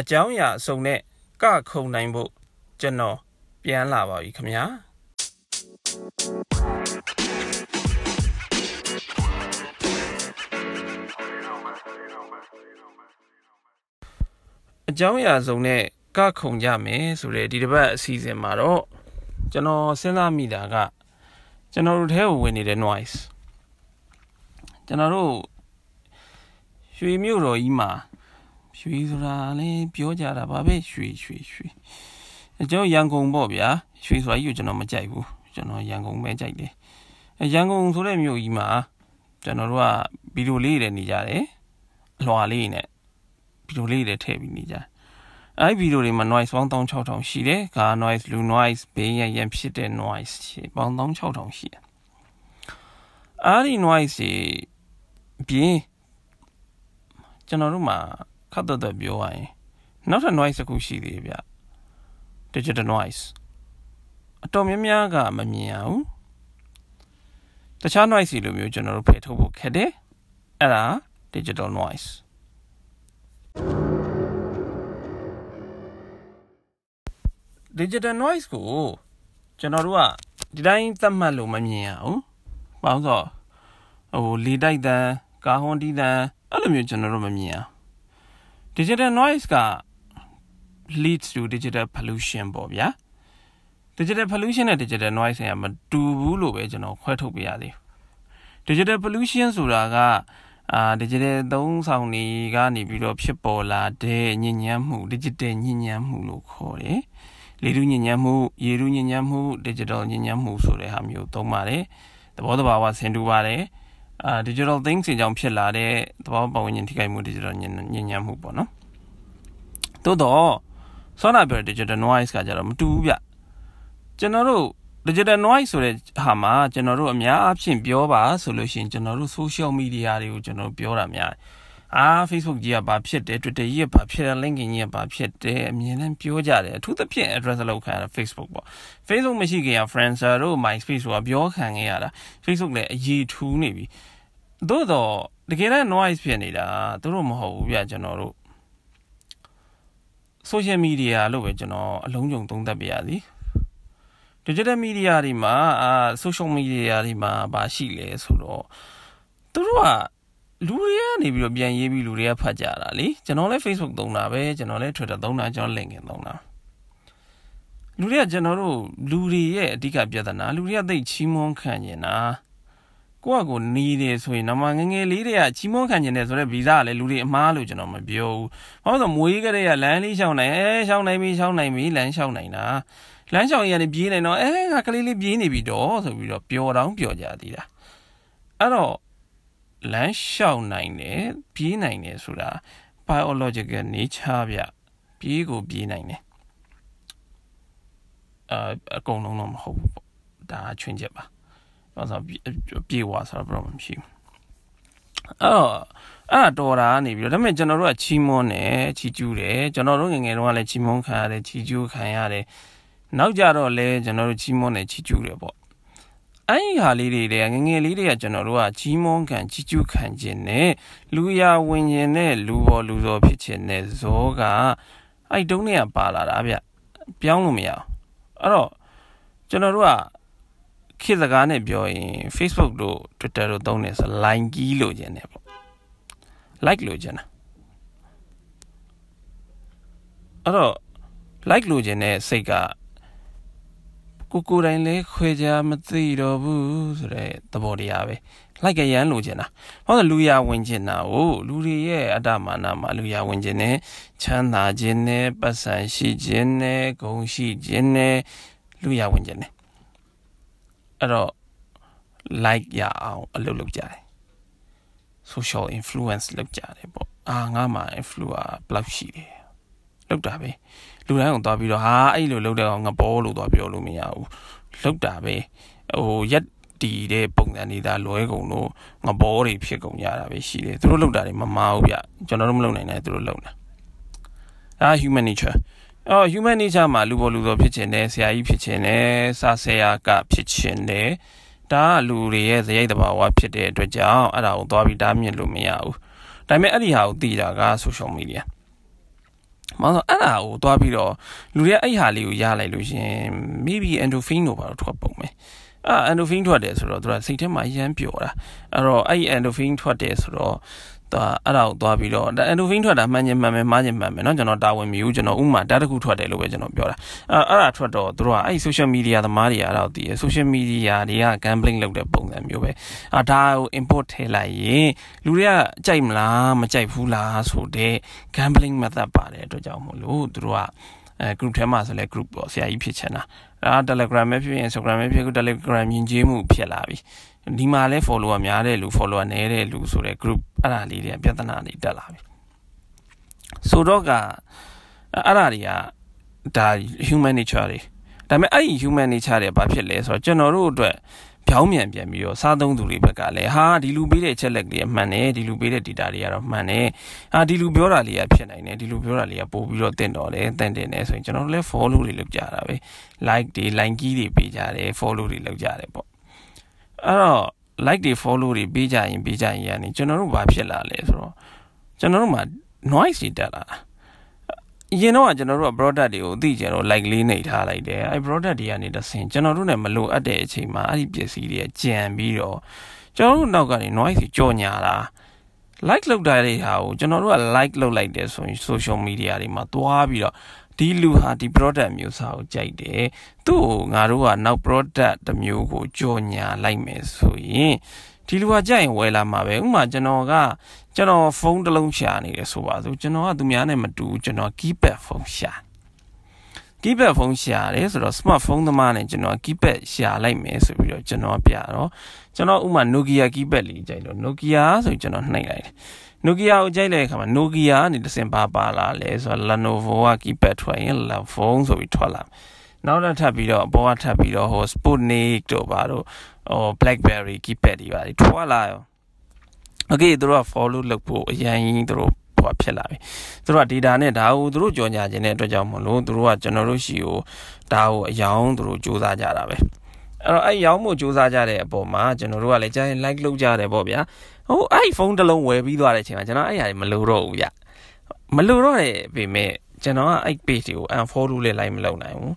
အကြောင်းအရာအစုံနဲ့ကခုံနိုင်ဖို့ကျွန်တော်ပြန်လာပါပြီခင်ဗျာအကြောင်းအရာစုံနဲ့ကခုံကြမယ်ဆိုတဲ့ဒီတစ်ပတ်အစီအစဉ်မှာတော့ကျွန်တော်စဉ်းစားမိတာကကျွန်တော်တို့ထဲကိုဝင်နေတဲ့ noise ကျွန်တော်တို့ရွှေမြို့တော်ကြီးမှာ ရွှေဆိုတာလည်းပြောကြတာပါပဲရွှေရွှေရွှေအကျော်ရန်ကုန်ပေါ့ဗျာရွှေဆိုတာကြီးကိုကျွန်တော်မကြိုက်ဘူးကျွန်တော်ရန်ကုန်ပဲကြိုက်တယ်အရန်ကုန်ဆိုတဲ့မြို့ကြီးမှာကျွန်တော်တို့ကဗီဒီယိုလေးတွေနေကြတယ်အလွှာလေးနဲ့ဗီဒီယိုလေးတွေထည့်ပြီးနေကြတယ်အဲ့ဗီဒီယိုတွေမှာ noise ပေါင်း16000ရှိတယ်ကာ noise လူ noise ဘေးရန်ရန်ဖြစ်တဲ့ noise ပေါင်း16000ရှိတယ်အဲ့ဒီ noise ပြင်ကျွန်တော်တို့မှာ ခတ်တော့ပြောရရင်နောက်ထပ် noise တစ်ခုရှိသေးတယ်ဗျ digital noise အတော်များများကမမြင်ရဘူးတခြား noise လိုမျိုးကျွန်တော်တို့ဖယ်ထုတ်ဖို့ခက်တယ်အဲ့ဒါ digital noise digital noise ကိုကျွန်တော်တို့ကဒီတိုင်းသတ်မှတ်လို့မမြင်ရဘူး။ဘာလို့ဆိုဟိုလေတိုက်တန်ကာဟွန်တီတန်အဲ့လိုမျိုးကျွန်တော်တို့မမြင်အောင် digital noise က leads to digital pollution ပေါ့ဗျာ digital pollution နဲ့ digital noise ကမတူဘူးလို့ပဲကျွန်တော်ခွဲထုတ်ပြရသေး digital pollution ဆိုတာကအာ digital သုံးဆောင်တွေကနေပြီးတော့ဖြစ်ပေါ်လာတဲ့ညဉ့်ညမ်းမှု digital ညဉ့်ညမ်းမှုလို့ခေါ်တယ်လေထုညဉ့်ညမ်းမှုရေထုညဉ့်ညမ်းမှု digital ညဉ့်ညမ်းမှုဆိုတဲ့ဟာမျိုးသုံးပါတယ်သဘောတဘာဝဆင်တူပါတယ် အာ digital things တွေကြောင့်ဖြစ်လာတဲ့သဘောပတ်ဝန်းကျင်ထိခိုက်မှု digital ညဉ့်ညမ်းမှုပေါ့နော်သို့တော့ဆောနာပြော digital noise ကကြတော့မတူဘူးဗျကျွန်တော်တို့ digital noise ဆိုတဲ့ဟာမှာကျွန်တော်တို့အများအားဖြင့်ပြောပါဆိုလို့ရှိရင်ကျွန်တော်တို့ social media တွေကိုကျွန်တော်ပြောတာများတယ် အာ Facebook ကြီးကဘာဖြစ်တယ် Twitter ကြီးကဘာဖြစ်တယ် LinkedIn ကြီးကဘာဖြစ်တယ်အမြင်နဲ့ပြောကြတယ်အထူးသဖြင့် address လောက်ခံရတာ Facebook ပေါ့ Facebook မရှိခင်က Friendster တို့ MySpace တို့ကပြောခံခဲ့ရတာ Facebook လည်းအရေးထူးနေပြီသို့တော့တကယ်တမ်း noise ဖြစ်နေတာသူတို့မဟုတ်ဘူးဗျကျွန်တော်တို့ social media လို့ပဲကျွန်တော်အလုံးစုံသုံးသပ်ပြရသည် digital media တွေမှာအာ social media တွေမှာဘာရှိလဲဆိုတော့သူတို့က လူတွေကနေပြီးတော့ပြန်ရေးပြီးလူတွေကဖတ်ကြတာလေကျွန်တော်လည်း Facebook သုံးတာပဲကျွန်တော်လည်း Twitter သုံးတာကျွန်တော် LinkedIn သုံးတာလူတွေကကျွန်တော်တို့လူတွေရဲ့အဓိကပြဿနာလူတွေကသိချီးမွမ်းခံနေတာကိုယ့်အကိုနေတယ်ဆိုရင်တော့ငငယ်လေးတွေကချီးမွမ်းခံနေတယ်ဆိုတော့ဗီဇကလည်းလူတွေအမားလို့ကျွန်တော်မပြောဘူး။ဘာလို့ဆိုမွေးကလေးကလမ်းလေးရှောင်းနိုင်အဲရှောင်းနိုင်ပြီရှောင်းနိုင်ပြီလမ်းရှောင်းနိုင်တာ။လမ်းရှောင်းရရင်ပြေးနိုင်တော့အဲငါကလေးလေးပြေးနေပြီတော့ဆိုပြီးတော့ပျော်တောင်ပျော်ကြသေးတာ။အဲ့တော့ လမ်းလျှောက်နိုင်တယ်ပြေးနိုင်တယ်ဆိုတာ biological nature ဗျပြေးကိုပြေးနိုင်တယ်အာအကုန်လုံးတော့မဟုတ်ဘူးပေါ့ဒါချွင်းချက်ပါဘာလို့ပြေးွားဆိုတော့ problem မရှိဘူးအော်အဲ့တော့တာနေပြီးတော့ဒါပေမဲ့ကျွန်တော်တို့ကချီးမွမ်းတယ်ချီးကျူးတယ်ကျွန်တော်တို့ငငယ်တုန်းကလည်းချီးမွမ်းခံရတယ်ချီးကျူးခံရတယ်နောက်ကြတော့လဲကျွန်တော်တို့ချီးမွမ်းတယ်ချီးကျူးတယ်ပေါ့ အဲ့ဒီဟာလေးတွေတည်းငငယ်လေးတွေကကျွန်တော်တို့ကကြီးမွန်ခံကြီးကျူးခံခြင်းနဲ့လူရဝင်ခြင်းနဲ့လူပေါ်လူစောဖြစ်ခြင်းနဲ့ဇောကအဲ့တုံးတွေကပါလာတာဗျပြောင်းလို့မရအောင်အဲ့တော့ကျွန်တော်တို့ကခေတ်စကားနဲ့ပြောရင် Facebook တို့ Twitter တို့သုံးနေဆို line ကြီးလို့ခြင်းနဲ့ပေါ့ like လို့ခြင်းတာအဲ့တော့ like လို့ခြင်းနဲ့စိတ်က ကိုကိုတိုင်းလဲခွဲကြမသိတော့ဘူးဆိုတဲ့သဘောတရားပဲလိုက်ကရန်လိုချင်တာဟောလူရဝင်ချင်တာကိုလူတွေရဲ့အတ္တမာနမှာလူရဝင်ချင်တယ်ချမ်းသာခြင်းနဲ့ပတ်စံရှိခြင်းနဲ့ဂုဏ်ရှိခြင်းနဲ့လူရဝင်ချင်တယ်အဲ့တော့ like ရအောင်အလုပ်လုပ်ကြတယ် social influence လုပ်ကြတယ်ပေါ့အာငါမှ influencer ဘယ်လောက်ရှိတယ် လောက်တာပဲလူတိုင်းကိုသွားပြီးတော့ဟာအဲ့လိုလောက်တဲ့ကောင်ငဘောလို့သွားပြောလို့မရဘူးလောက်တာပဲဟိုရက်တီတဲ့ပုံစံတွေဒါလွဲကုန်လို့ငဘောတွေဖြစ်ကုန်ကြတာပဲရှိတယ်သူတို့လောက်တာတွေမမာဘူးဗျကျွန်တော်တို့မလုပ်နိုင်နိုင်သူတို့လုပ်တာအာ human nature အော် human nature မှာလူပေါ်လူတော်ဖြစ်ခြင်းနဲ့ဆရာကြီးဖြစ်ခြင်းနဲ့စာဆရာကဖြစ်ခြင်းနဲ့ဒါကလူတွေရဲ့ဇယိတ်တဘာဝဖြစ်တဲ့အတွက်ကြောင့်အဲ့ဒါကိုသွားပြီးတားမြစ်လို့မရဘူးဒါပေမဲ့အဲ့ဒီဟာကိုသိတာက social media မဟုတ်အဲ့ဒါကိုသွားပြီးတော့လူတွေကအဲ့ဟာလေးကိုရလိုက်လို့ရှင် maybe endorphin တို့ဘာလို့ထွက်ပုံမယ်အာ endorphin ထွက်တယ်ဆိုတော့သူကစိတ်ထဲမှာအရမ်းပျော်တာအဲ့တော့အဲ့ endorphin ထွက်တယ်ဆိုတော့ သွားအဲ့ဒါကိုသွားပြီးတော့ဒါ endorphin ထွက်တာမှန်ချင်းမှန်မယ်မှားချင်းမှန်မယ်เนาะကျွန်တော်တာဝန်မြူကျွန်တော်ဥမာဓာတ်တစ်ခုထွက်တယ်လို့ပဲကျွန်တော်ပြောတာအဲ့အဲ့ဒါထွက်တော့တို့ကအဲ့ social media သမားတွေအဲ့ဒါကိုတည်ရ social media တွေက gambling လုပ်တဲ့ပုံစံမျိုးပဲအာဒါကို import ထည့်လိုက်ရင်လူတွေကကြိုက်မလားမကြိုက်ဘူးလားဆိုတော့ gambling method ပါတယ်အတွက်ကြောင့်မို့လို့တို့ကအဲ group ထဲမှာဆိုလဲ group ပေါ့ဆရာကြီးဖြစ်ချင်တာအဲ Telegram ပဲဖြစ်ဖြစ် Instagram ပဲဖြစ်ဖြစ် Telegram မြင်ကျေးမှုဖြစ်လာပြီ ဒီမှာလဲ follower များတဲ့လူ follower နည်းတဲ့လူဆိုတဲ့ group အဲ့ဒါလေးတွေပြဿနာတွေတက်လာပြီဆိုတော့ကအဲ့ဒါတွေကဒါ human nature တွေဒါပေမဲ့အဲ့ဒီ human nature တွေဘာဖြစ်လဲဆိုတော့ကျွန်တော်တို့အတွက်ပြောင်းပြန်ပြန်ပြီးတော့စားသုံးသူတွေဘက်ကလည်းဟာဒီလူပေးတဲ့အချက်လက်ကလေးမှန်တယ်ဒီလူပေးတဲ့ data တွေကတော့မှန်တယ်ဟာဒီလူပြောတာလေးကဖြစ်နိုင်တယ်ဒီလူပြောတာလေးကပို့ပြီးတော့တင့်တော်တယ်တင့်တယ်နေဆိုရင်ကျွန်တော်တို့လည်း follow တွေလုပ်ကြတာပဲ like တွေ line ကြီးတွေပေးကြတယ် follow တွေလုပ်ကြတယ်ပေါ့ အဲ့တော့ like တွေ follow တွေပေးကြရင်ပေးကြရင်ရနေကျွန်တော်တို့ဘာဖြစ်လာလဲဆိုတော့ကျွန်တော်တို့မှာ noise တွေတက်လာတာအရင်တော့ကျွန်တော်တို့က product တွေကိုသိကြတော့ like လေးနေထားလိုက်တယ်အဲ product တွေကနေတဆင်ကျွန်တော်တို့နဲ့မလိုအပ်တဲ့အချိန်မှာအဲ့ဒီပစ္စည်းတွေကြံပြီးတော့ကျွန်တော်တို့နောက်ကနေ noise တွေကြော်ညာတာ like လုပ်တာတွေဟာကိုကျွန်တော်တို့က like လုပ်လိုက်တယ်ဆိုရင် social media တွေမှာသွားပြီးတော့ ဒီလူဟာဒီ product မျိုးစားကိုကြိုက်တယ်သူ့ကိုငါတို့ကနောက် product တစ်မျိုးကိုကြော်ညာလိုက်မယ်ဆိုရင်ဒီလူကကြိုက်ရင်ဝယ်လာမှာပဲဥပမာကျွန်တော်ကကျွန်တော်ဖုန်းတစ်လုံးရှာနေတယ်ဆိုပါစို့ကျွန်တော်ကသူများနဲ့မတူကျွန်တော် keypad ဖုန်းရှာ keypad ဖုန်းရှာတယ်ဆိုတော့ smartphone သမားနဲ့ကျွန်တော် keypad ရှာလိုက်မယ်ဆိုပြီးတော့ကျွန်တော်ပြတော့ကျွန်တော်ဥမာ Nokia keypad လေးကြိုက်လို့ Nokia ဆိုကျွန်တော်နှိပ်လိုက်တယ် Nokia ကိုကြိုက်တဲ့အခါမှာ Nokia ကနေတစ်စင်ပါပါလာလဲဆိုတော့ Lenovo က keypad ထွက်ရင် Lenovo ဆိုပြီးထွက်လာနောက်တော့ထပ်ပြီးတော့အပေါ်ကထပ်ပြီးတော့ဟို Sputnik တို့ပါတော့ဟို BlackBerry keypad တွေပါထွက်လာရော Okay သူတို့က follow လုပ်ဖို့အရင်သူတို့ဟိုဖြစ်လာပြီသူတို့က data နဲ့ဒါကိုသူတို့ကြော်ညာခြင်းတဲ့အတွက်ကြောင့်မလို့သူတို့ကကျွန်တော်တို့ရှိကိုဒါကိုအယောင်သူတို့စူးစမ်းကြတာပဲအဲ့တော့အဲ့ရောင်းမှုစူးစမ်းကြတဲ့အပေါ်မှာကျွန်တော်တို့ကလည်းကြာရင် like လုပ်ကြတယ်ပေါ့ဗျာ ဟိုအဲ့ဖုန်းတစ်လုံးဝယ်ပြီးသွားတဲ့အချိန်မှာကျွန်တော်အဲ့ဟာမလိုတော့ဘူးဗျမလိုတော့တယ်ပေမဲ့ကျွန်တော်ကအဲ့ page တွေကို unfollow လည်း like မလုပ်နိုင်ဘူး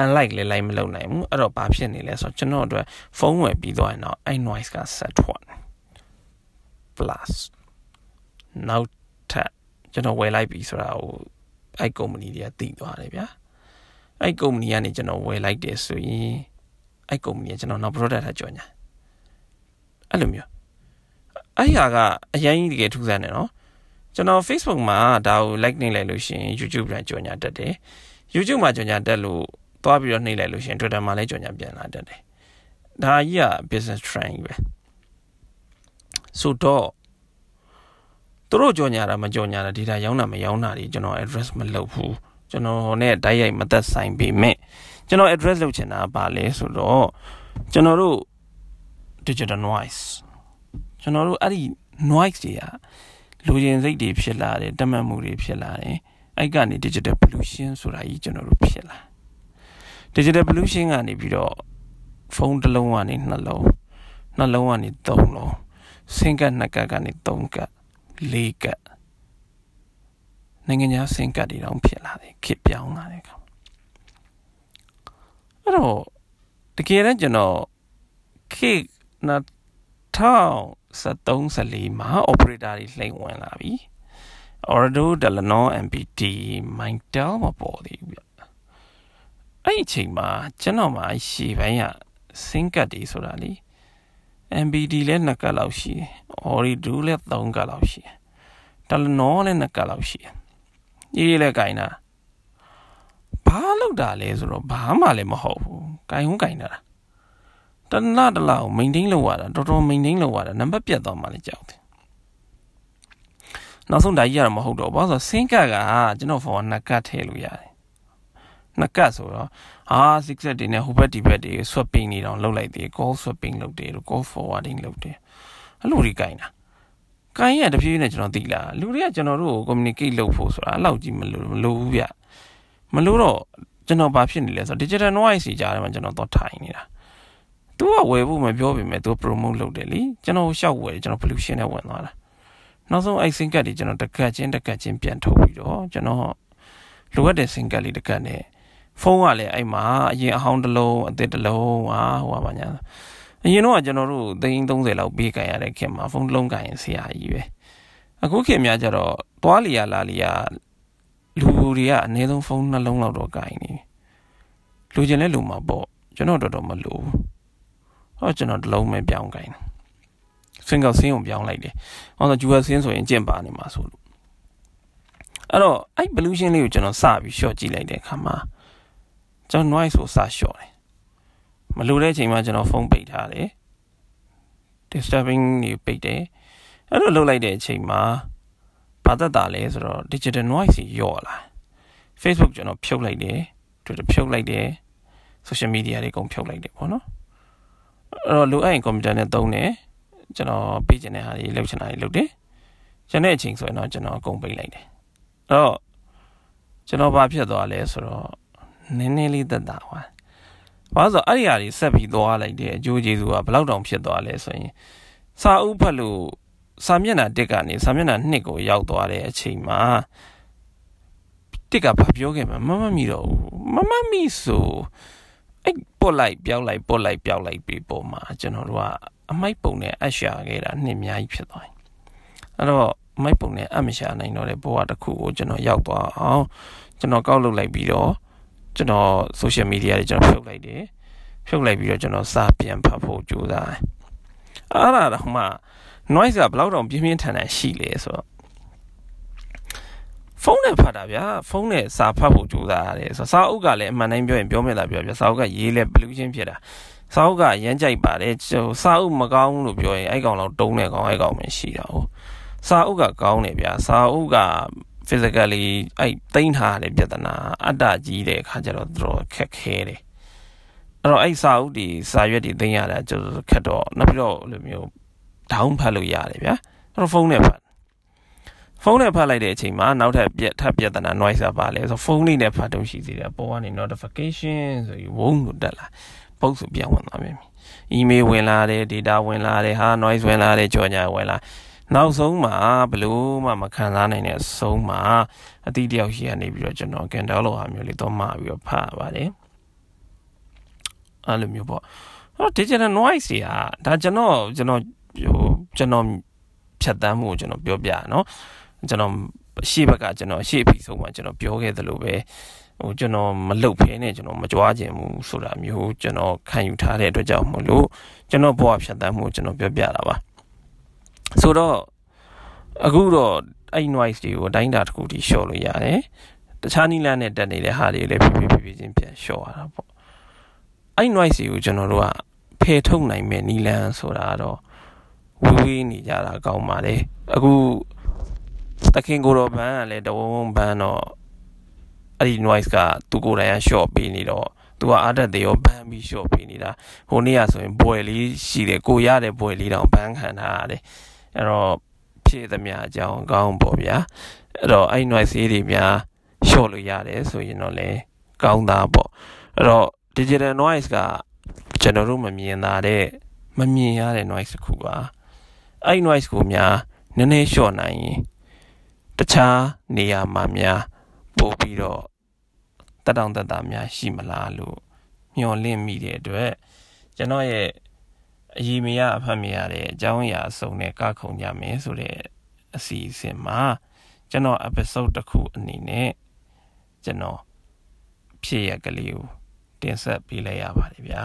unlike လည်း like မလုပ်နိုင်ဘူးအဲ့တော့ဘာဖြစ်နေလဲဆိုတော့ကျွန်တော်တို့ဖုန်းဝယ်ပြီးသွားရင်တော့အဲ့ noise ကဆက်ထွက် plus နောက်ထပ်ကျွန်တော်ဝယ်လိုက်ပြီဆိုတာဟိုအဲ့ company တွေကသိသွားတယ်ဗျာအဲ့ company ကနေကျွန်တော်ဝယ်လိုက်တယ်ဆိုရင်အဲ့ company ကကျွန်တော်နောက် product ထပ်ကြော်ညာအဲ့လိုမျိုး အဲ့ဟာကအရင်ကြီးတကယ်ထူးဆန်းတယ်နော်ကျွန်တော် Facebook မှာဒါကို like နှိပ်လိုက်လို့ရှိရင် YouTube ပြန်ကြော်ညာတက်တယ် YouTube မှာကြော်ညာတက်လို့သွားပြီးတော့နှိပ်လိုက်လို့ရှိရင် Twitter မှာလည်းကြော်ညာပြန်လာတက်တယ်ဒါကြီးက business trend ပဲဆိုတော့သူတို့ကြော်ညာတာမကြော်ညာတာ data ရောင်းတာမရောင်းတာတွေကျွန်တော် address မလုပ်ဘူးကျွန်တော်နဲ့တိုက်ရိုက်မသက်ဆိုင်ပေမဲ့ကျွန်တော် address လုပ်ချင်တာကဘာလဲဆိုတော့ကျွန်တော်တို့ digital noise ကျွန်တော်တို့အဲ့ဒီ noise တွေကလူရင်စိတ်တွေဖြစ်လာတယ်တမတ်မှုတွေဖြစ်လာတယ်အဲ့ကနေ digital pollution ဆိုတာကြီးကျွန်တော်တို့ဖြစ်လာ digital pollution ကနေပြီးတော့ဖုန်းတစ်လုံးကနေနှလုံးနှလုံးကနေသုံးလုံးဆင်းကတ်နှစ်ကတ်ကနေသုံးကတ်လေးကတ်နိုင်ငံခြားဆင်းကတ်တွေတောင်ဖြစ်လာတယ်ခစ်ပြောင်းလာတယ်ကောင်အဲ့တော့တကယ်တမ်းကျွန်တော်ခေန 2013-14မှာ operator တွေလှိမ့်ဝင်လာပြီ Ordo Delano MPT Mintel မပေါ်သေးဘူးဗျအဲ့ဒီအချိန်မှာကျွန်တော်မှာရှေ့ပိုင်းကစင်ကတ်တွေဆိုတာလေ MBD လည်း2ကတ်လောက်ရှိတယ်။ Orido လည်း3ကတ်လောက်ရှိတယ်။ Delano လည်း2ကတ်လောက်ရှိတယ်။ရေးလည်းကင်တာဘာလောက်တာလဲဆိုတော့ဘာမှလည်းမဟုတ်ဘူး။ကင်ဟုကင်တာ တနတလောက် maintain လုပ်ရတာတော်တော် maintain လုပ်ရတာနံပါတ်ပြတ်သွားမှလည်းကြောက်တယ်။နောက်ဆုံးဒါကြီးရတော့မဟုတ်တော့ဘာလို့ဆိုစင်ကတ်ကကျွန်တော်ဖုန်းက2ကတ်ထည့်လို့ရတယ်။2ကတ်ဆိုတော့အာ6ဆက်တွေနဲ့ဟိုဘက်ဒီဘက်တွေ swapping နေတော့လုပ်လိုက်သေး call swapping လုပ်တယ် call forwarding လုပ်တယ်အဲ့လိုတွေကင်တာကင်ရတဖြည်းဖြည်းနဲ့ကျွန်တော်သိလာလူတွေကကျွန်တော်တို့ကို communicate လုပ်ဖို့ဆိုတာအဲ့လောက်ကြီးမလို့မလို့ဘူးဗျမလို့တော့ကျွန်တော်ဘာဖြစ်နေလဲဆိုတော့ digital noise ကြီးကြားထဲမှာကျွန်တော်တော့ထိုင်နေတာ သူကဝယ်ဖို့မပြောပေမဲ့သူ promote လုပ်တယ်လीကျွန်တော်ရှောက်ဝယ်ကျွန်တော် pollution နဲ့ဝင်သွားတာနောက်ဆုံးအဲ့ sync ကတ်တွေကျွန်တော်တကတ်ချင်းတကတ်ချင်းပြန်ထုတ်ပြီးတော့ကျွန်တော်လိုအပ်တဲ့စင်ကတ်လေးတစ်ကတ်နဲ့ဖုန်းကလည်းအဲ့မှာအရင်အဟောင်းတစ်လုံးအသစ်တစ်လုံးဟာဟိုပါညာအရင်တော့ကျွန်တော်တို့သိန်း30လောက်ပေးကန်ရတဲ့ခင်မှာဖုန်းတစ်လုံးကန်ရင်ဆရာကြီးပဲအခုခင်များကြတော့သွားလီယာလာလီယာလူတွေကအနည်းဆုံးဖုန်းနှလုံးလောက်တော့ကန်နေလူကျင်လဲလူမှာပေါ့ကျွန်တော်တော်တော်မလို့ ဟောကျွန်တော်တစ်လုံးပဲပြောင်းကန်စင်ကဆင်းကိုပြောင်းလိုက်တယ်ဟောဆိုဂျူဝယ်ဆင်းဆိုရင်ကျင့်ပါနေမှာဆိုလို့အဲ့တော့အဲ့ pollution လေးကိုကျွန်တော်စပြီး short ကြည့်လိုက်တဲ့အခါမှာကျွန်တော် noise ကိုစ short တယ်မလိုတဲ့အချိန်မှာကျွန်တော်ဖုန်းပိတ်ထားတယ် disturbing တွေပိတ်တယ်အဲ့လိုလုပ်လိုက်တဲ့အချိန်မှာဘာသက်တာလဲဆိုတော့ digital noise ကြီးယော့လာ Facebook ကျွန်တော်ဖြုတ်လိုက်တယ် Twitter ဖြုတ်လိုက်တယ် social media တွေအကုန်ဖြုတ်လိုက်တယ်ပေါ့နော် အဲ့တော့လိုအပ်ရင် computer နဲ့သုံးတယ်ကျွန်တော်ပေးချင်တဲ့ဟာတွေလုပ်ချင်တာတွေလုပ်တယ်ကျန်တဲ့အချိန်ဆိုရင်တော့ကျွန်တော်အကုန်ပိတ်လိုက်တယ်အဲ့တော့ကျွန်တော်ဘာဖြစ်သွားလဲဆိုတော့နည်းနည်းလေးသက်သာသွားဘာလို့ဆိုအဲ့ဒီဟာတွေဆက်ပြီးသွားလိုက်တဲ့အကျိုးကျေးဇူးကဘယ်လောက်တောင်ဖြစ်သွားလဲဆိုရင်စာအုပ်ဖတ်လို့စာမျက်နှာ1ကနေစာမျက်နှာ2ကိုရောက်သွားတဲ့အချိန်မှာတစ်ကဘာပြောခဲ့မှာမမမီတော့မမမီဆို အဲ့ပုတ်လိုက်ပြောက်လိုက်ပုတ်လိုက်ပြောက်လိုက်ပြီးပုံမှာကျွန်တော်တို့ကအမိုက်ပုံနဲ့အရှာခဲ့တာနှစ်အများကြီးဖြစ်သွားတယ်အဲ့တော့မိုက်ပုံနဲ့အမရှာနိုင်တော့တဲ့ဘဝတစ်ခုကိုကျွန်တော်ရောက်သွားအောင်ကျွန်တော်ကောက်လုပ်လိုက်ပြီးတော့ကျွန်တော် social media တွေကျွန်တော်ဖြုတ်လိုက်တယ်ဖြုတ်လိုက်ပြီးတော့ကျွန်တော်စာပြန်ဖတ်ဖို့ကြိုးစားတယ်အဲ့ဒါတော့မှ noise ကဘယ်လောက်တောင်ပြင်းပြင်းထန်ထန်ရှိလဲဆိုတော့ ဖုန်းနဲ့ဖတ်တာဗျာဖုန်းနဲ့စာဖတ်ဖို့ကြိုးစားရတယ်ဆိုတော့စာအုပ်ကလည်းအမှန်တိုင်းပြောရင်ပြောမယ်လားပြောဗျာစာအုပ်ကရေးလဲ pollution ဖြစ်တာစာအုပ်ကရမ်းကြိုက်ပါတယ်ဟိုစာအုပ်မကောင်းလို့ပြောရင်အဲ့ကောင်တော့တုံးတဲ့ကောင်အဲ့ကောင်ပဲရှိတာဟုတ်စာအုပ်ကကောင်းတယ်ဗျာစာအုပ်က physically အဲ့တိမ့်ထားတဲ့ပြဿနာအတ္တကြီးတဲ့အခါကျတော့တော်ခက်ခဲတယ်အဲ့တော့အဲ့စာအုပ်ဒီစာရွက်တွေသိမ်းရတာကျတော့ခက်တော့နောက်ပြီးတော့လိုမျိုး down ဖတ်လို့ရတယ်ဗျာအဲ့တော့ဖုန်းနဲ့ဖတ် ဖုန်းနဲ့ဖတ်လိုက်တဲ့အချိန်မှာနောက်ထပ်ပြက်ထပ်ပြဿနာ noise ပါလဲဆိုဖုန်းလေးနဲ့ဖတ်တော့ရှိသေးတယ်ပေါ်ကနေ notification ဆိုပြီးဝုန်းလို့တက်လာပုတ်ဆိုပြန်ဝင်သွားပြီ email ဝင်လာတယ် data ဝင်လာတယ်ဟာ noise ဝင်လာတယ်ကြော်ညာဝင်လာနောက်ဆုံးမှာဘလို့မှမခံစားနိုင်တဲ့အဆုံးမှာအတိတယောက်ရှိရနေပြီးတော့ကျွန်တော်ကန်ဒေါလိုဟာမျိုးလေးတော့မှာပြီးတော့ဖတ်ပါတယ်အဲ့လိုမျိုးပေါ့ဟော digital noise တွေကဒါကျွန်တော်ကျွန်တော်ဟိုကျွန်တော်ဖြတ်တန်းမှုကိုကျွန်တော်ပြောပြเนาะ ကျွန်တော်ရှေ့ဘက်ကကျွန်တော်ရှေ့အပြီဆုံးမှာကျွန်တော်ပြောခဲ့သလိုပဲဟိုကျွန်တော်မလုတ်ဖဲနဲ့ကျွန်တော်မကြွားခြင်းဘူးဆိုတာမျိုးကျွန်တော်ခံယူထားတဲ့အတွက်ကြောင့်မလို့ကျွန်တော်ဘဝဖြတ်တန်းမှုကျွန်တော်ပြောပြတာပါဆိုတော့အခုတော့အဲ့ noise တွေကိုတိုင်းတာတစ်ခုထိ short လို့ရတယ်တခြားနီလန်းနဲ့တက်နေတဲ့ဟာတွေလည်းဖြည်းဖြည်းဖြည်းချင်းပြန် short ရတာပေါ့အဲ့ noise တွေကိုကျွန်တော်တို့ကဖယ်ထုတ်နိုင်မဲ့နီလန်းဆိုတာတော့ဝေးဝေးနေကြတာကောင်းပါလေအခု တခင်ကိုတော့ဘန်းကလည်းတဝုံဘန်းတော့အဲ့ဒီ noise ကသူကိုယ်တိုင်က short ပေးနေတော့သူကအားတက်တယ်ရောဘန်းပြီး short ပေးနေတာဟိုနေ့ကဆိုရင်ဘွယ်လေးရှိတယ်ကိုရတဲ့ဘွယ်လေးတောင်ဘန်းခံထားရတယ်အဲ့တော့ဖြည့်သမျှအကြောင်းကောင်းပေါ့ဗျာအဲ့တော့အဲ့ noise တွေများ short လို့ရတယ်ဆိုရင်တော့လေကောင်းတာပေါ့အဲ့တော့ digital noise ကကျွန်တော်တို့မမြင်တာတဲ့မမြင်ရတဲ့ noise တစ်ခုပါအဲ့ noise ကိုများနည်းနည်း short နိုင်ရင် တခြားနေရာမှာများပို့ပြီးတော့တက်တောင်တက်တာများရှိမလားလို့မျှော်လင့်မိတဲ့အတွက်ကျွန်တော်ရဲ့အยีမရအဖတ်မရတဲ့အကြောင်းအရာအစုံနဲ့ကခုံကြမယ်ဆိုတဲ့အစီအစဉ်မှာကျွန်တော် episode တစ်ခုအနေနဲ့ကျွန်တော်ဖြစ်ရကလေးကိုတင်ဆက်ပေးလိုက်ရပါတယ်ဗျာ